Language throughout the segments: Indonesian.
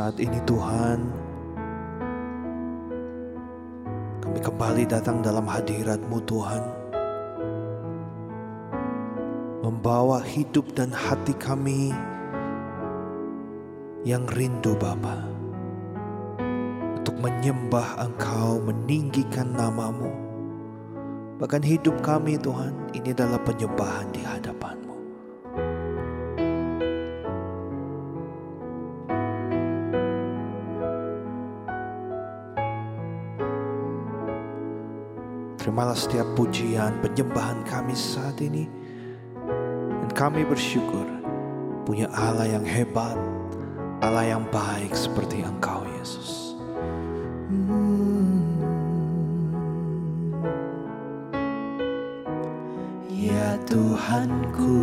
Saat ini Tuhan, kami kembali datang dalam hadirat-Mu Tuhan. Membawa hidup dan hati kami yang rindu Bapa untuk menyembah Engkau, meninggikan namamu. Bahkan hidup kami Tuhan, ini adalah penyembahan di hadapan-Mu. Terimalah setiap pujian, penyembahan kami saat ini. Dan kami bersyukur punya Allah yang hebat, Allah yang baik seperti Engkau Yesus. Ya Tuhanku,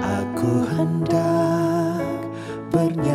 aku hendak bernyanyi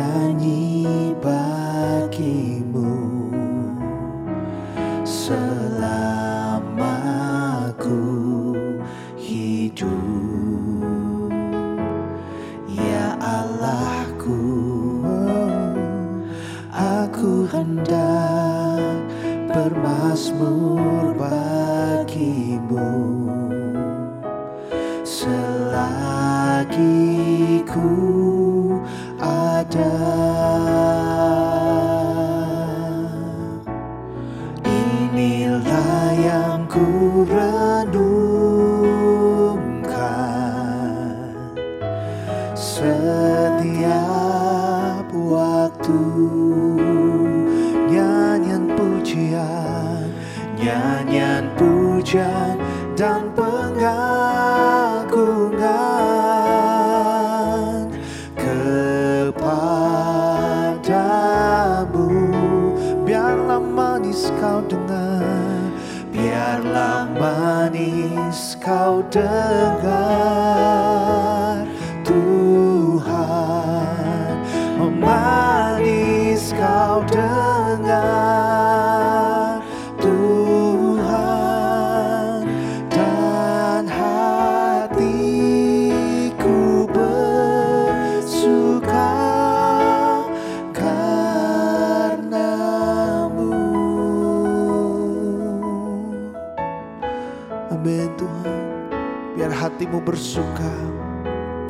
hatimu bersuka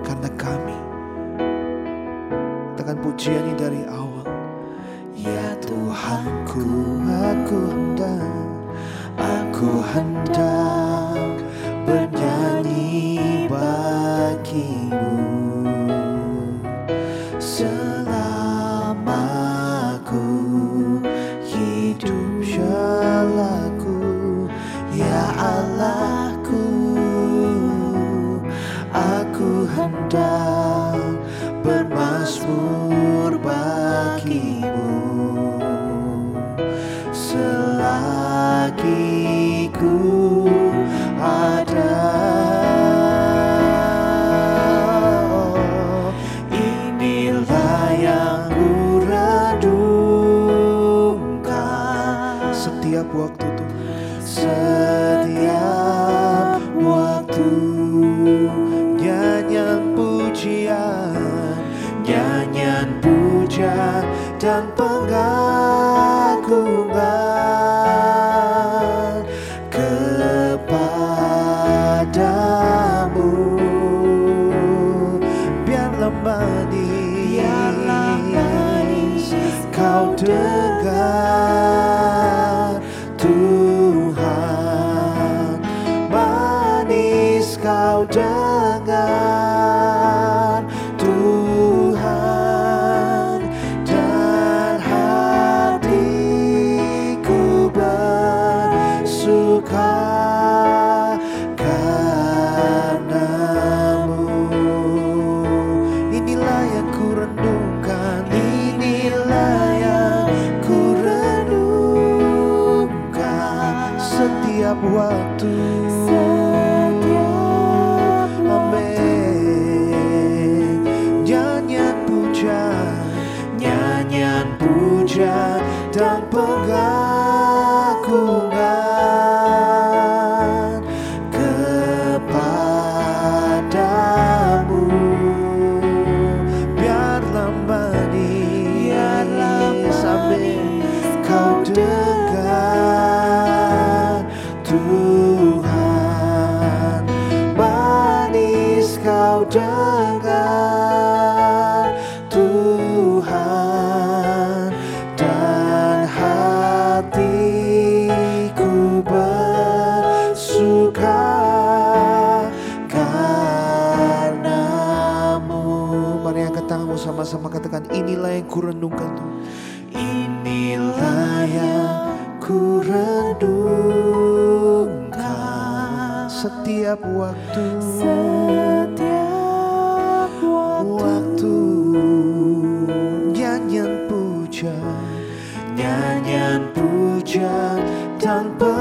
karena kami. Katakan pujian ini dari awal. Ya Tuhanku, aku hendak, aku hendak kau dengar Inilah yang ku setiap waktu. Setiap waktu. waktu. Puja, nyanyian puja tanpa.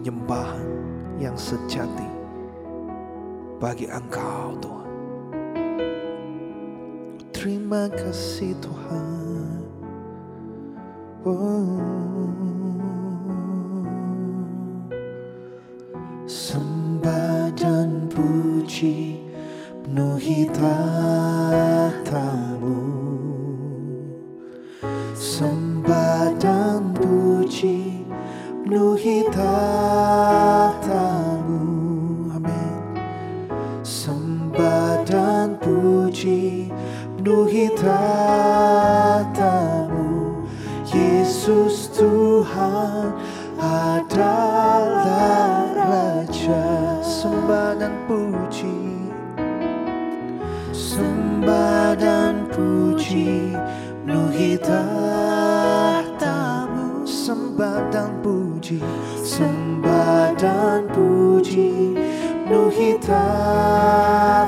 penyembahan yang sejati bagi Engkau, Tuhan. Terima kasih, Tuhan. Oh. Sembah dan puji penuhi tatamu. penuhi tatamu Amin. Sembah dan puji penuhi tatamu. Yesus Tuhan adalah Raja. Sembah dan puji. Sembah dan puji penuhi tatamu. Sembah dan puji Sembah dan puji Nuhi tatamu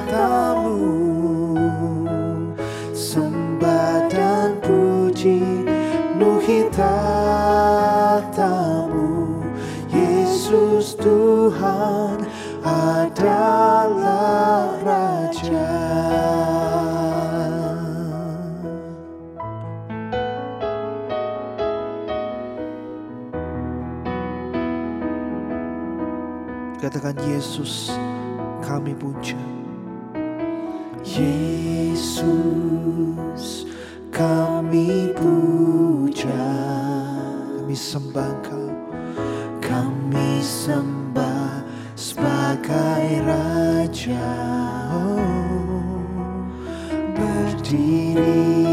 Sembah dan puji Nuhi tatamu Katakan Yesus kami puja. Yesus kami puja. Kami sembah kau Kami sembah sebagai Raja. Oh, berdiri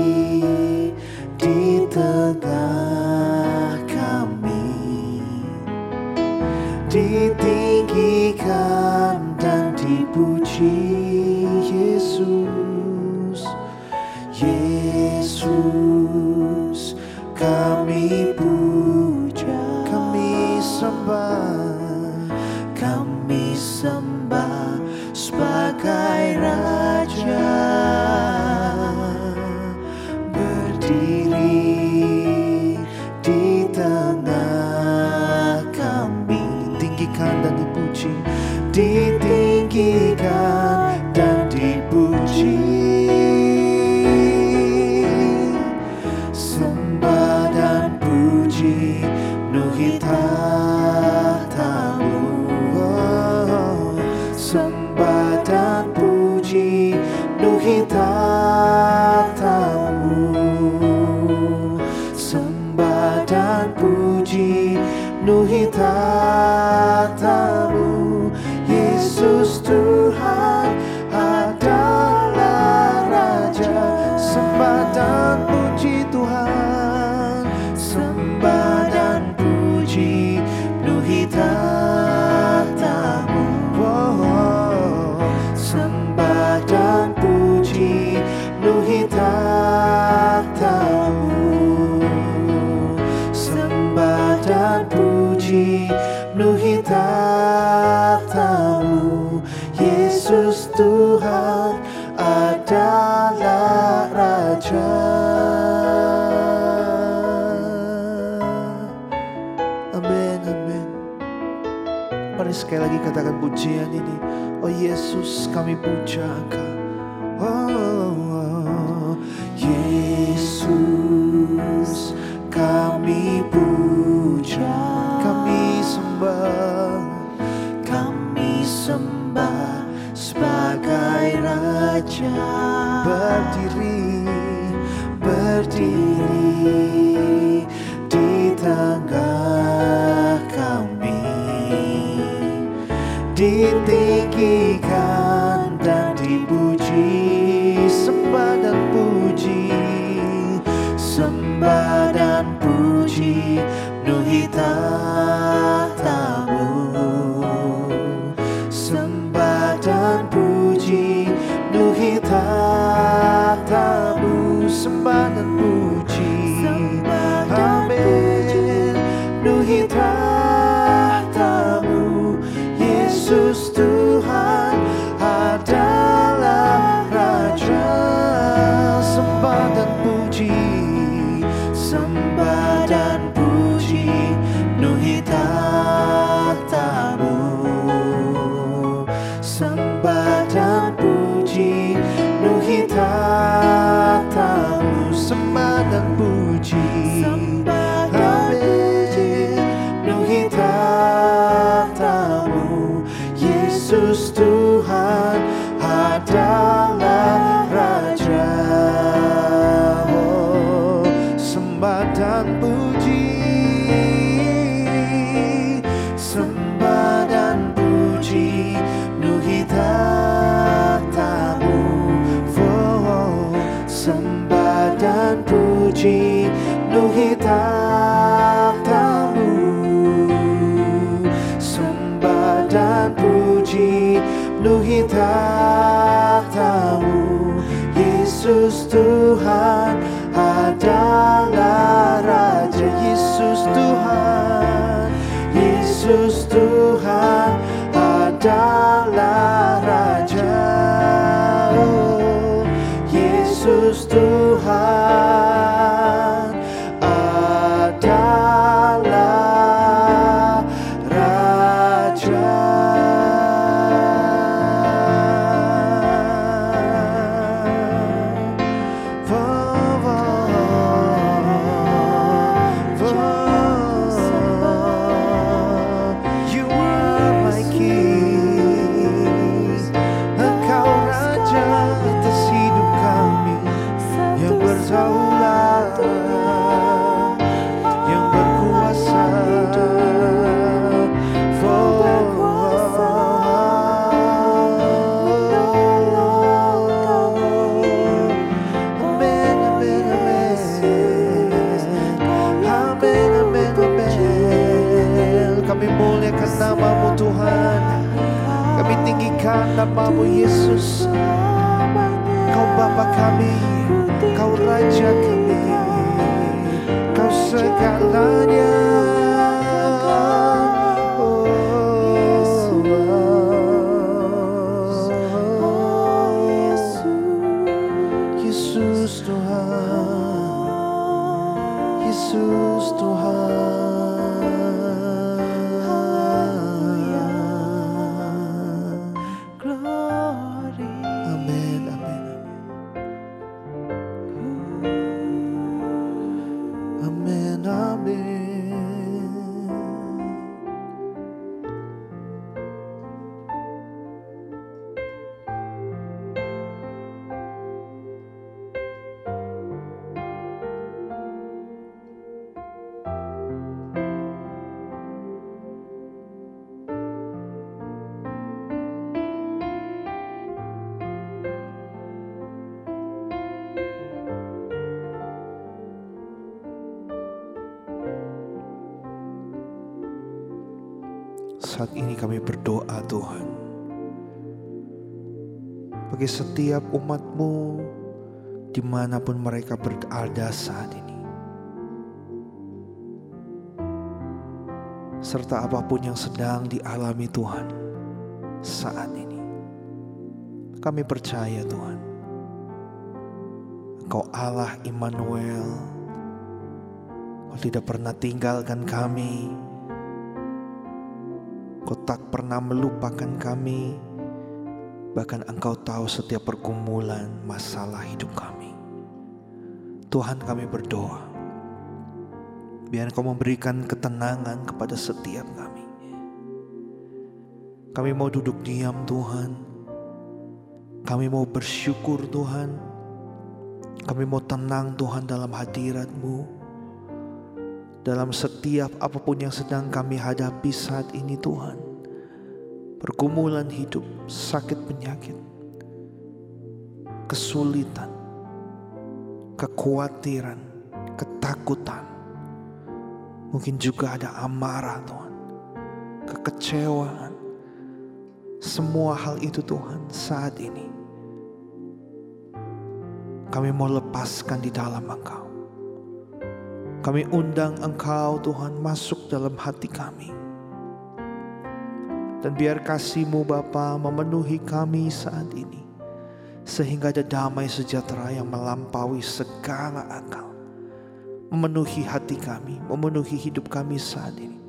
pujian ini Oh Yesus kami puja engkau. Oh. sembah dan puji Nuhi tak Kau segalanya. Saat ini kami berdoa Tuhan. Bagi setiap umatmu Di mana pun mereka berada saat ini Serta apa pun yang sedang dialami Tuhan Saat ini Kami percaya Tuhan Engkau Allah Immanuel. Kau tidak pernah tinggalkan kami Kau tak pernah melupakan kami, bahkan Engkau tahu setiap pergumulan masalah hidup kami. Tuhan, kami berdoa, biar Engkau memberikan ketenangan kepada setiap kami. Kami mau duduk diam, Tuhan. Kami mau bersyukur, Tuhan. Kami mau tenang, Tuhan, dalam hadirat-Mu dalam setiap apa pun yang sedang kami hadapi saat ini Tuhan. Pergumulan hidup, sakit penyakit, kesulitan, kekhawatiran, ketakutan. Mungkin juga ada amarah Tuhan, kekecewaan. Semua hal itu Tuhan saat ini. Kami mau lepaskan di dalam Engkau. Kami undang Engkau Tuhan masuk dalam hati kami. Dan biar kasih-Mu Bapa memenuhi kami saat ini. Sehingga ada damai sejahtera yang melampaui segala akal. Memenuhi hati kami, memenuhi hidup kami saat ini.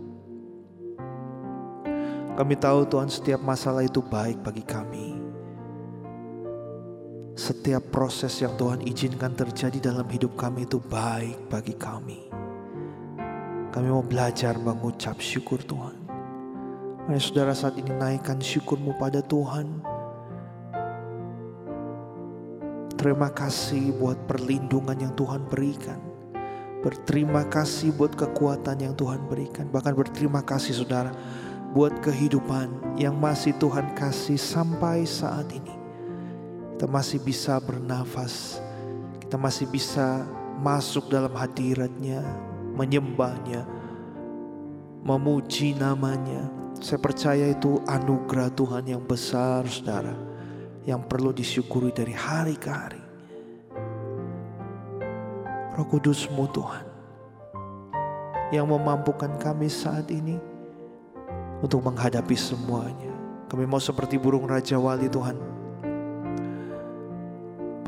Kami tahu Tuhan setiap masalah itu baik bagi kami. Setiap proses yang Tuhan izinkan terjadi dalam hidup kami itu baik bagi kami. Kami mau belajar mengucap syukur Tuhan. Mari saudara saat ini naikkan syukurmu pada Tuhan. Terima kasih buat perlindungan yang Tuhan berikan. Berterima kasih buat kekuatan yang Tuhan berikan. Bahkan berterima kasih saudara buat kehidupan yang masih Tuhan kasih sampai saat ini. Kita masih bisa bernafas. Kita masih bisa masuk dalam hadiratnya, menyembahnya, memuji namanya. Saya percaya itu anugerah Tuhan yang besar saudara. Yang perlu disyukuri dari hari ke hari. Roh Kudusmu Tuhan yang memampukan kami saat ini untuk menghadapi semuanya. Kami mau seperti burung Raja Wali Tuhan.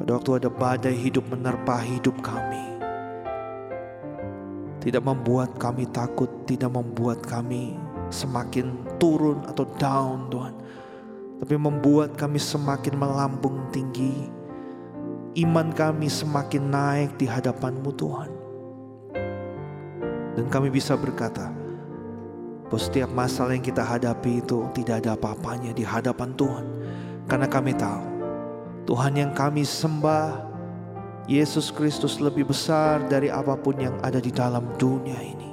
Pada waktu ada badai hidup menerpa hidup kami. Tidak membuat kami takut, tidak membuat kami semakin turun atau down Tuhan. Tapi membuat kami semakin melambung tinggi iman kami semakin naik di hadapanmu Tuhan. Dan kami bisa berkata, bahwa setiap masalah yang kita hadapi itu tidak ada apa-apanya di hadapan Tuhan. Karena kami tahu, Tuhan yang kami sembah, Yesus Kristus lebih besar dari apa pun yang ada di dalam dunia ini.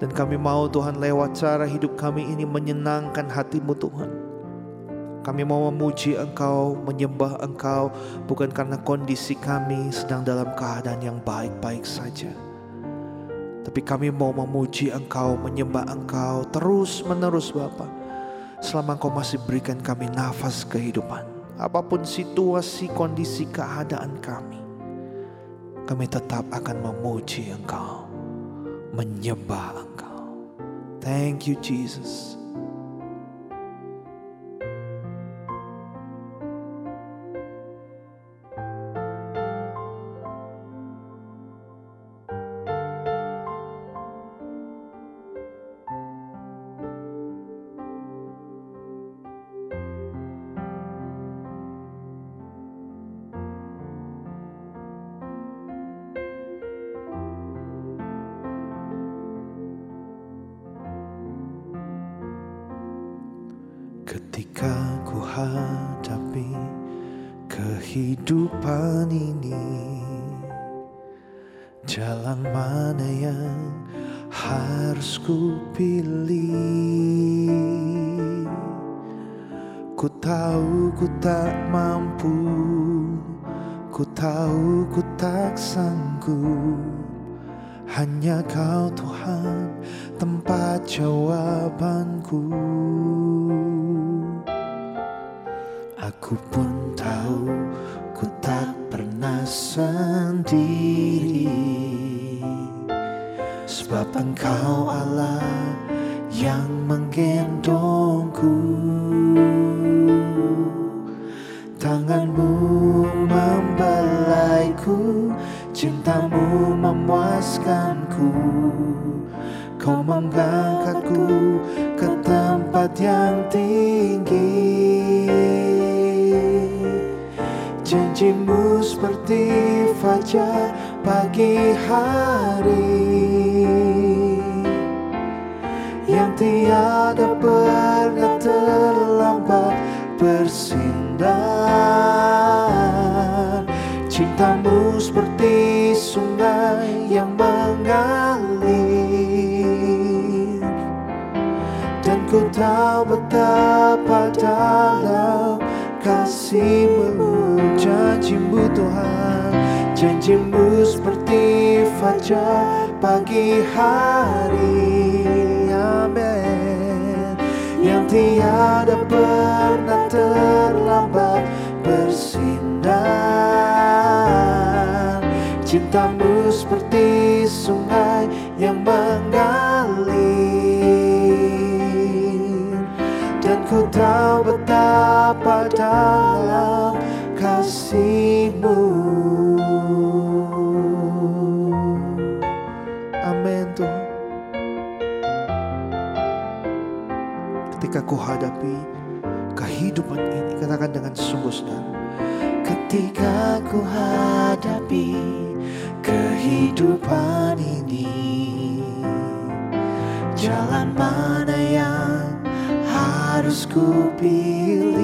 Dan kami mau Tuhan lewat cara hidup kami ini menyenangkan hatimu Tuhan kami mau memuji Engkau, menyembah Engkau, bukan karena kondisi kami sedang dalam keadaan yang baik-baik saja. Tapi kami mau memuji Engkau, menyembah Engkau terus-menerus Bapa. Selama Engkau masih berikan kami nafas kehidupan. Apa pun situasi, kondisi, keadaan kami. Kami tetap akan memuji Engkau, menyembah Engkau. Thank you Jesus. Kau mengangkatku ke tempat yang tinggi. Janjimu seperti fajar pagi hari Yang tiada pernah terlambat bersinar. Cintamu seperti sungai yang mengalir tahu betapa dalam kasihmu janjimu Tuhan. Janjimu seperti fajar pagi hari. Amin. Yang tiada pernah terlambat bersinar. Cintamu seperti sungai yang mengalir ku tahu betapa dalam kasihmu. Amin Tuhan. Ketika ku hadapi kehidupan ini Katakan dengan sungguh saudara Ketika ku hadapi kehidupan ini Jalan mana harus ku pilih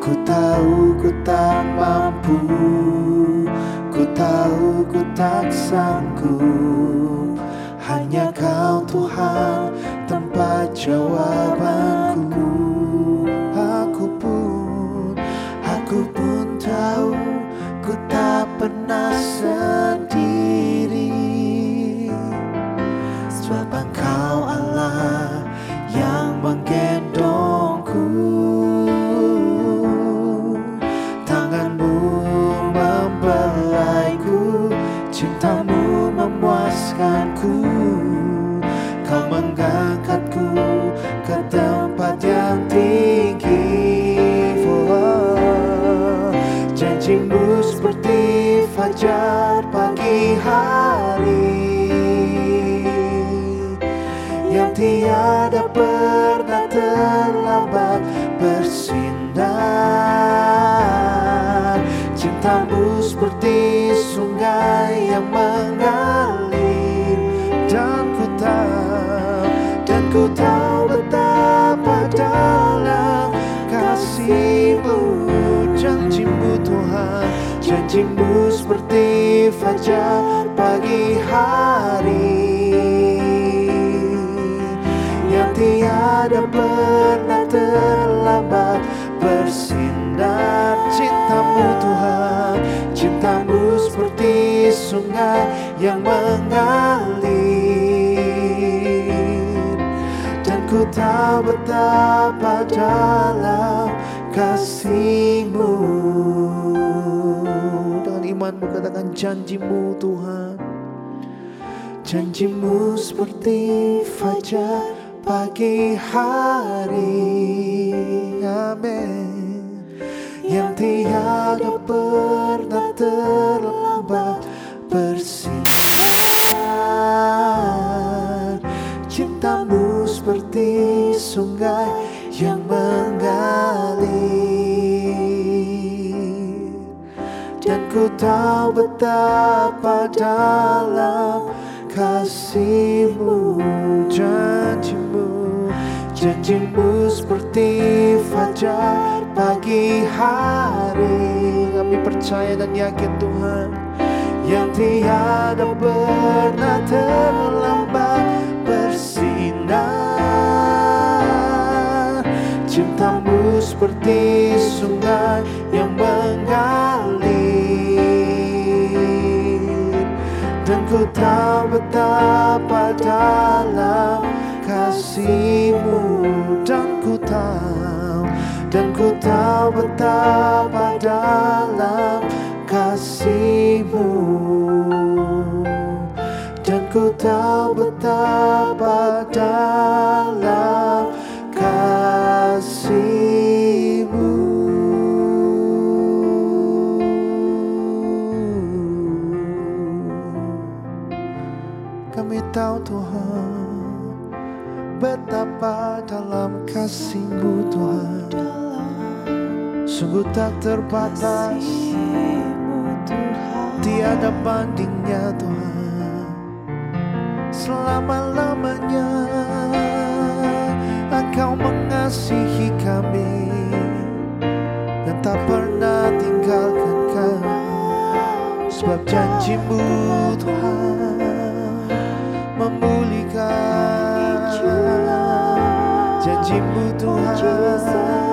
Ku tahu ku tak mampu Ku tahu ku tak sanggup. Hanya kau Tuhan tempat jawabanku fajar pagi hari. Yang tiada pernah terlambat bersinar. Cintamu seperti sungai yang mengalir janjimu seperti fajar pagi hari. Yang tiada pernah terlambat. Bersinar Cintamu Tuhan, cintamu seperti sungai yang mengalir. Dan ku tahu betapa dalam kasihmu janjimu Tuhan. Janjimu seperti fajar pagi hari. Amin. Yang tiada pernah terlambat bersinar. Cintamu seperti sungai yang mengalir Dan ku tahu betapa dalam kasihmu Janjimu, janjimu seperti fajar pagi hari. Kami percaya dan yakin Tuhan Yang tiada pernah terlambat bersinar. Cintamu seperti sungai yang mengalir ku tahu betapa dalam kasihmu. Dan ku tahu, dan ku tahu betapa dalam kasihmu. Dan ku tahu betapa dalam Tahu Tuhan Betapa dalam kasihmu Tuhan. Sungguh tak terbatas. Tiada bandingnya Tuhan. Selama-lamanya Engkau mengasihi kami. Dan tak pernah tinggalkan kami Sebab janjimu Tuhan Memulihkan Janjimu Tuhan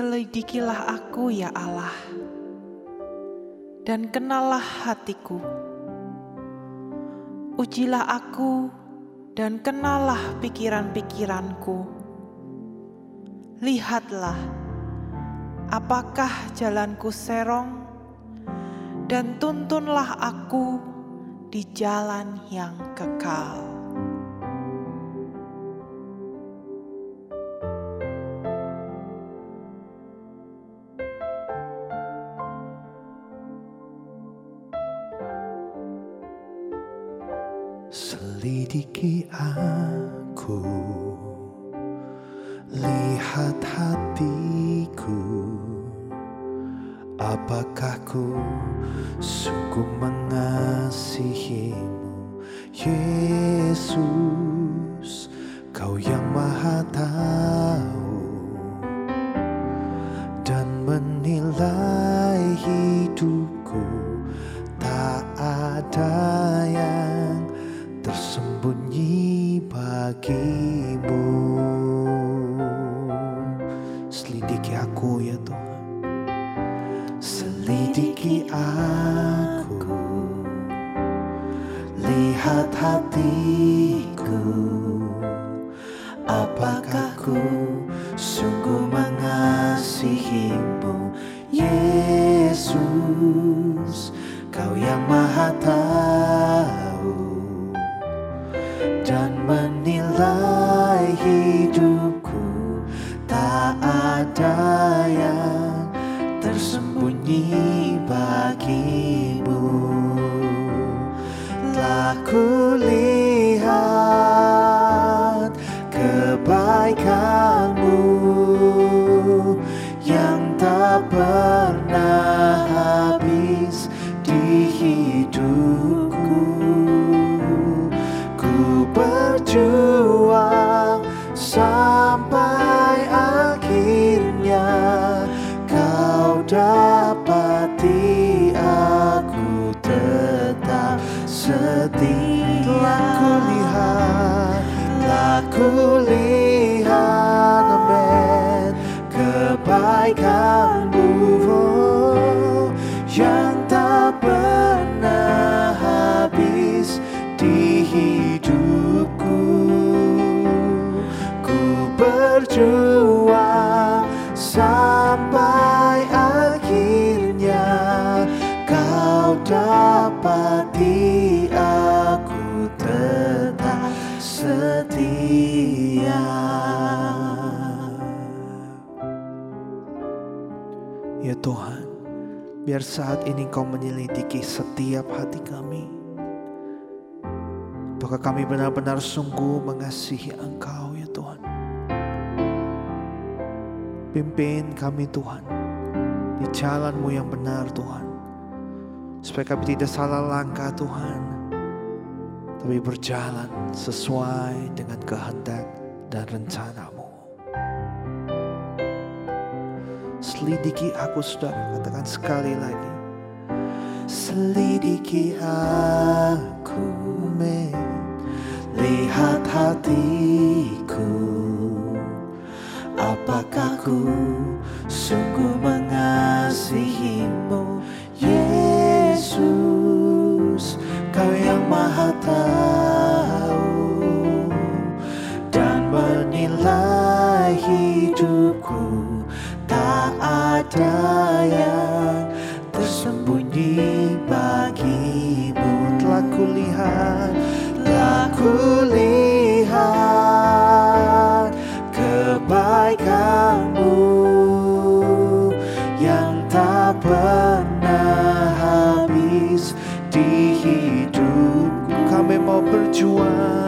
Selidikilah aku ya Allah, dan kenallah hatiku. Ujilah aku dan kenallah pikiran-pikiranku. Lihatlah apakah jalanku serong, dan tuntunlah aku di jalan yang kekal. Ada yang tersembunyi bagimu. Selidiki aku ya Tuhan. Selidiki aku. Lihat hatiku. Apakah ku sungguh mengasihimu Yesus Kau biar saat ini Kau menyelidiki setiap hati kami. Apakah kami benar-benar sungguh mengasihi Engkau ya Tuhan? Pimpin kami Tuhan di jalan-Mu yang benar Tuhan. Supaya kami tidak salah langkah Tuhan. Tapi berjalan sesuai dengan kehendak dan rencanamu. Selidiki aku saudara, katakan sekali lagi. Selidiki aku men. Lihat hatiku. Apakah ku sungguh mengasihimu? Yesus Kau yang maha tahu ada yang tersembunyi bagimu. Telah kulihat telah kulihat kebaikanmu yang tak pernah habis di hidupku. Kami mau berjuang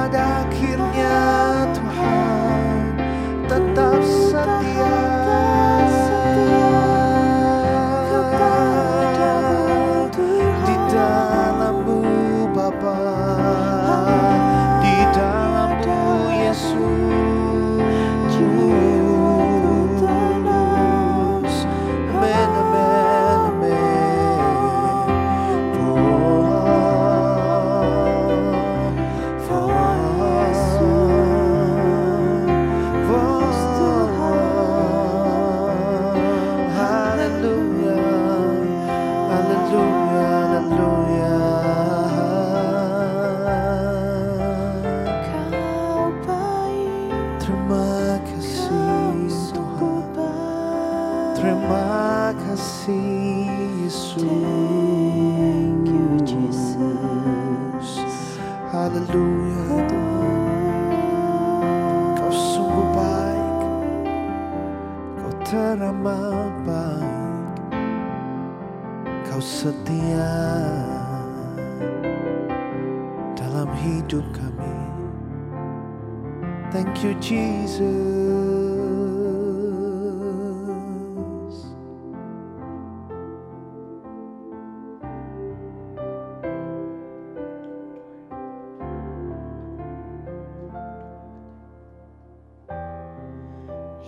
pada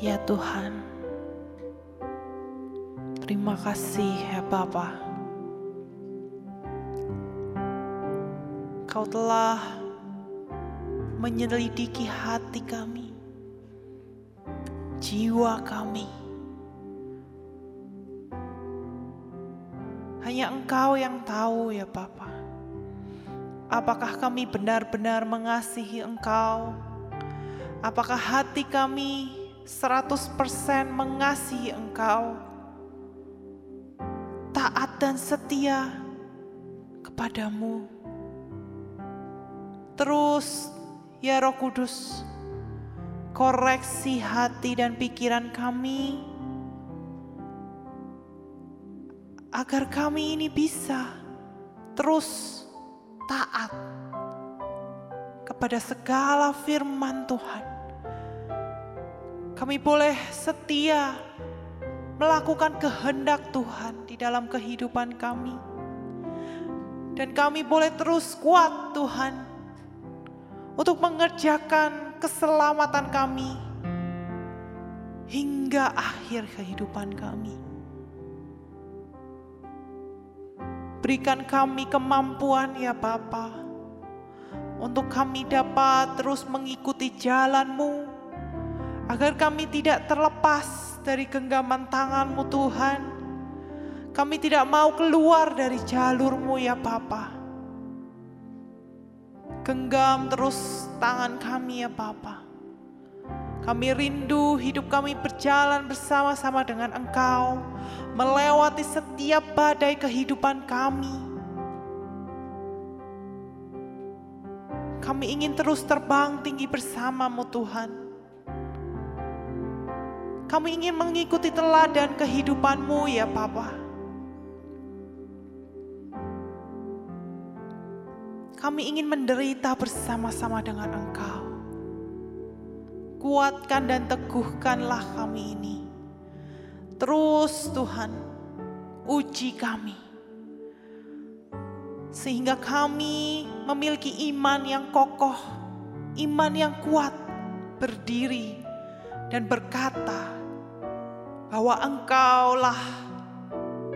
Ya Tuhan, terima kasih ya Bapa. Kau telah menyelidiki hati kami, jiwa kami. Hanya Engkau yang tahu ya Bapa. Apakah kami benar-benar mengasihi Engkau? Apakah hati kami 100% mengasihi Engkau? Taat dan setia kepadamu. Terus, ya Roh Kudus, koreksi hati dan pikiran kami agar kami ini bisa terus taat kepada segala firman Tuhan. Kami boleh setia melakukan kehendak Tuhan di dalam kehidupan kami. Dan kami boleh terus kuat Tuhan untuk mengerjakan keselamatan kami hingga akhir kehidupan kami. Berikan kami kemampuan ya Bapa untuk kami dapat terus mengikuti jalan-Mu Agar kami tidak terlepas dari genggaman tanganmu Tuhan. Kami tidak mau keluar dari jalurmu ya Bapa. Genggam terus tangan kami ya Bapa. Kami rindu hidup kami berjalan bersama-sama dengan Engkau, melewati setiap badai kehidupan kami. Kami ingin terus terbang tinggi bersamamu Tuhan. Kami ingin mengikuti teladan kehidupanmu ya Papa. Kami ingin menderita bersama-sama dengan Engkau. Kuatkan dan teguhkanlah kami ini. Terus Tuhan, uji kami. Sehingga kami memiliki iman yang kokoh, iman yang kuat, berdiri dan berkata bahwa Engkaulah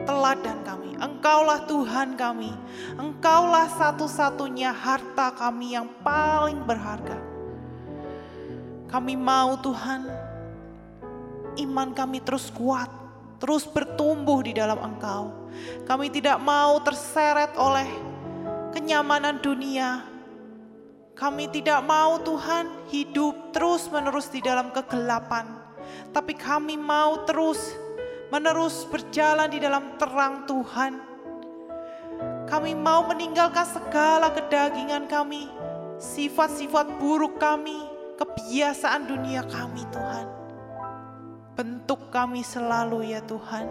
teladan kami. Engkaulah Tuhan kami. Engkaulah satu-satunya harta kami yang paling berharga. Kami mau Tuhan, iman kami terus kuat, terus bertumbuh di dalam Engkau. Kami tidak mau terseret oleh kenyamanan dunia. Kami tidak mau Tuhan hidup terus-menerus di dalam kegelapan. Tapi kami mau terus menerus berjalan di dalam terang Tuhan. Kami mau meninggalkan segala kedagingan kami, sifat-sifat buruk kami, kebiasaan dunia kami Tuhan. Bentuk kami selalu ya Tuhan,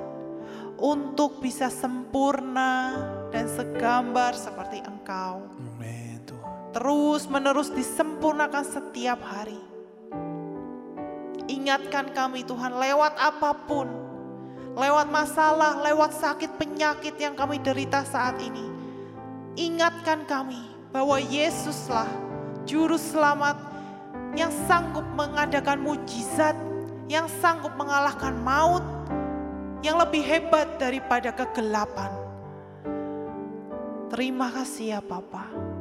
untuk bisa sempurna dan segambar seperti Engkau. Amin Tuhan. Terus menerus disempurnakan setiap hari. Ingatkan kami Tuhan lewat apa pun, lewat masalah, lewat sakit penyakit yang kami derita saat ini. Ingatkan kami bahwa Yesuslah juru selamat yang sanggup mengadakan mujizat, yang sanggup mengalahkan maut, yang lebih hebat daripada kegelapan. Terima kasih ya Papa.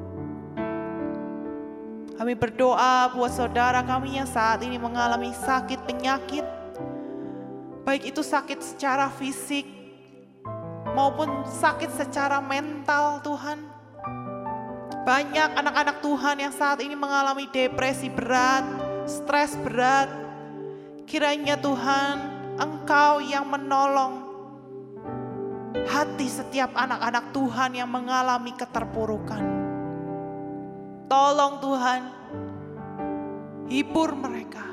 Kami berdoa buat saudara kami yang saat ini mengalami sakit penyakit, baik itu sakit secara fisik maupun sakit secara mental Tuhan. Banyak anak-anak Tuhan yang saat ini mengalami depresi berat, stres berat. Kiranya Tuhan, Engkau yang menolong hati setiap anak-anak Tuhan yang mengalami keterpurukan. Tolong Tuhan, hibur mereka.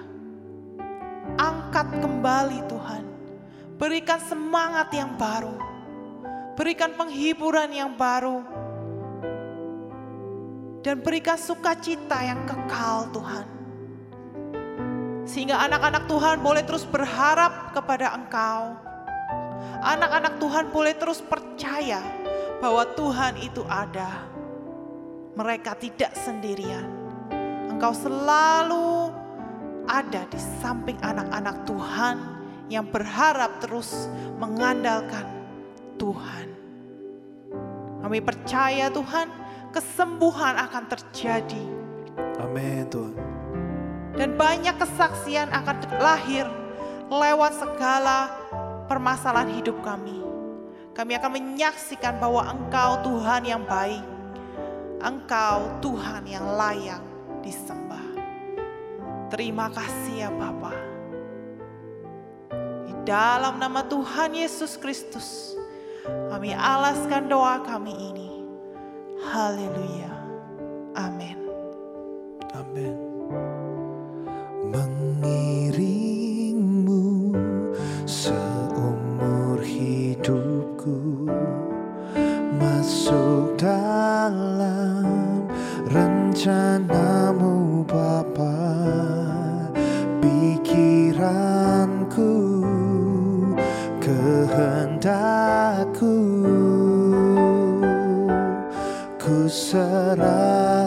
Angkat kembali Tuhan. Berikan semangat yang baru. Berikan penghiburan yang baru. Dan berikan sukacita yang kekal Tuhan. Sehingga anak-anak Tuhan boleh terus berharap kepada Engkau. Anak-anak Tuhan boleh terus percaya bahwa Tuhan itu ada mereka tidak sendirian. Engkau selalu ada di samping anak-anak Tuhan yang berharap terus mengandalkan Tuhan. Kami percaya Tuhan, kesembuhan akan terjadi. Amin Tuhan. Dan banyak kesaksian akan lahir lewat segala permasalahan hidup kami. Kami akan menyaksikan bahwa Engkau Tuhan yang baik Engkau Tuhan yang layak disembah. Terima kasih ya Bapa. Di dalam nama Tuhan Yesus Kristus, kami alaskan doa kami ini. Haleluya. Amin. Amin. mengiringmu dalam rencanamu Bapa. Pikiranku kehendakku ku serahkan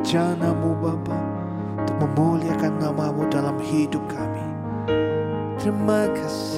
rencanamu Bapa untuk memuliakan namamu dalam hidup kami. Terima kasih.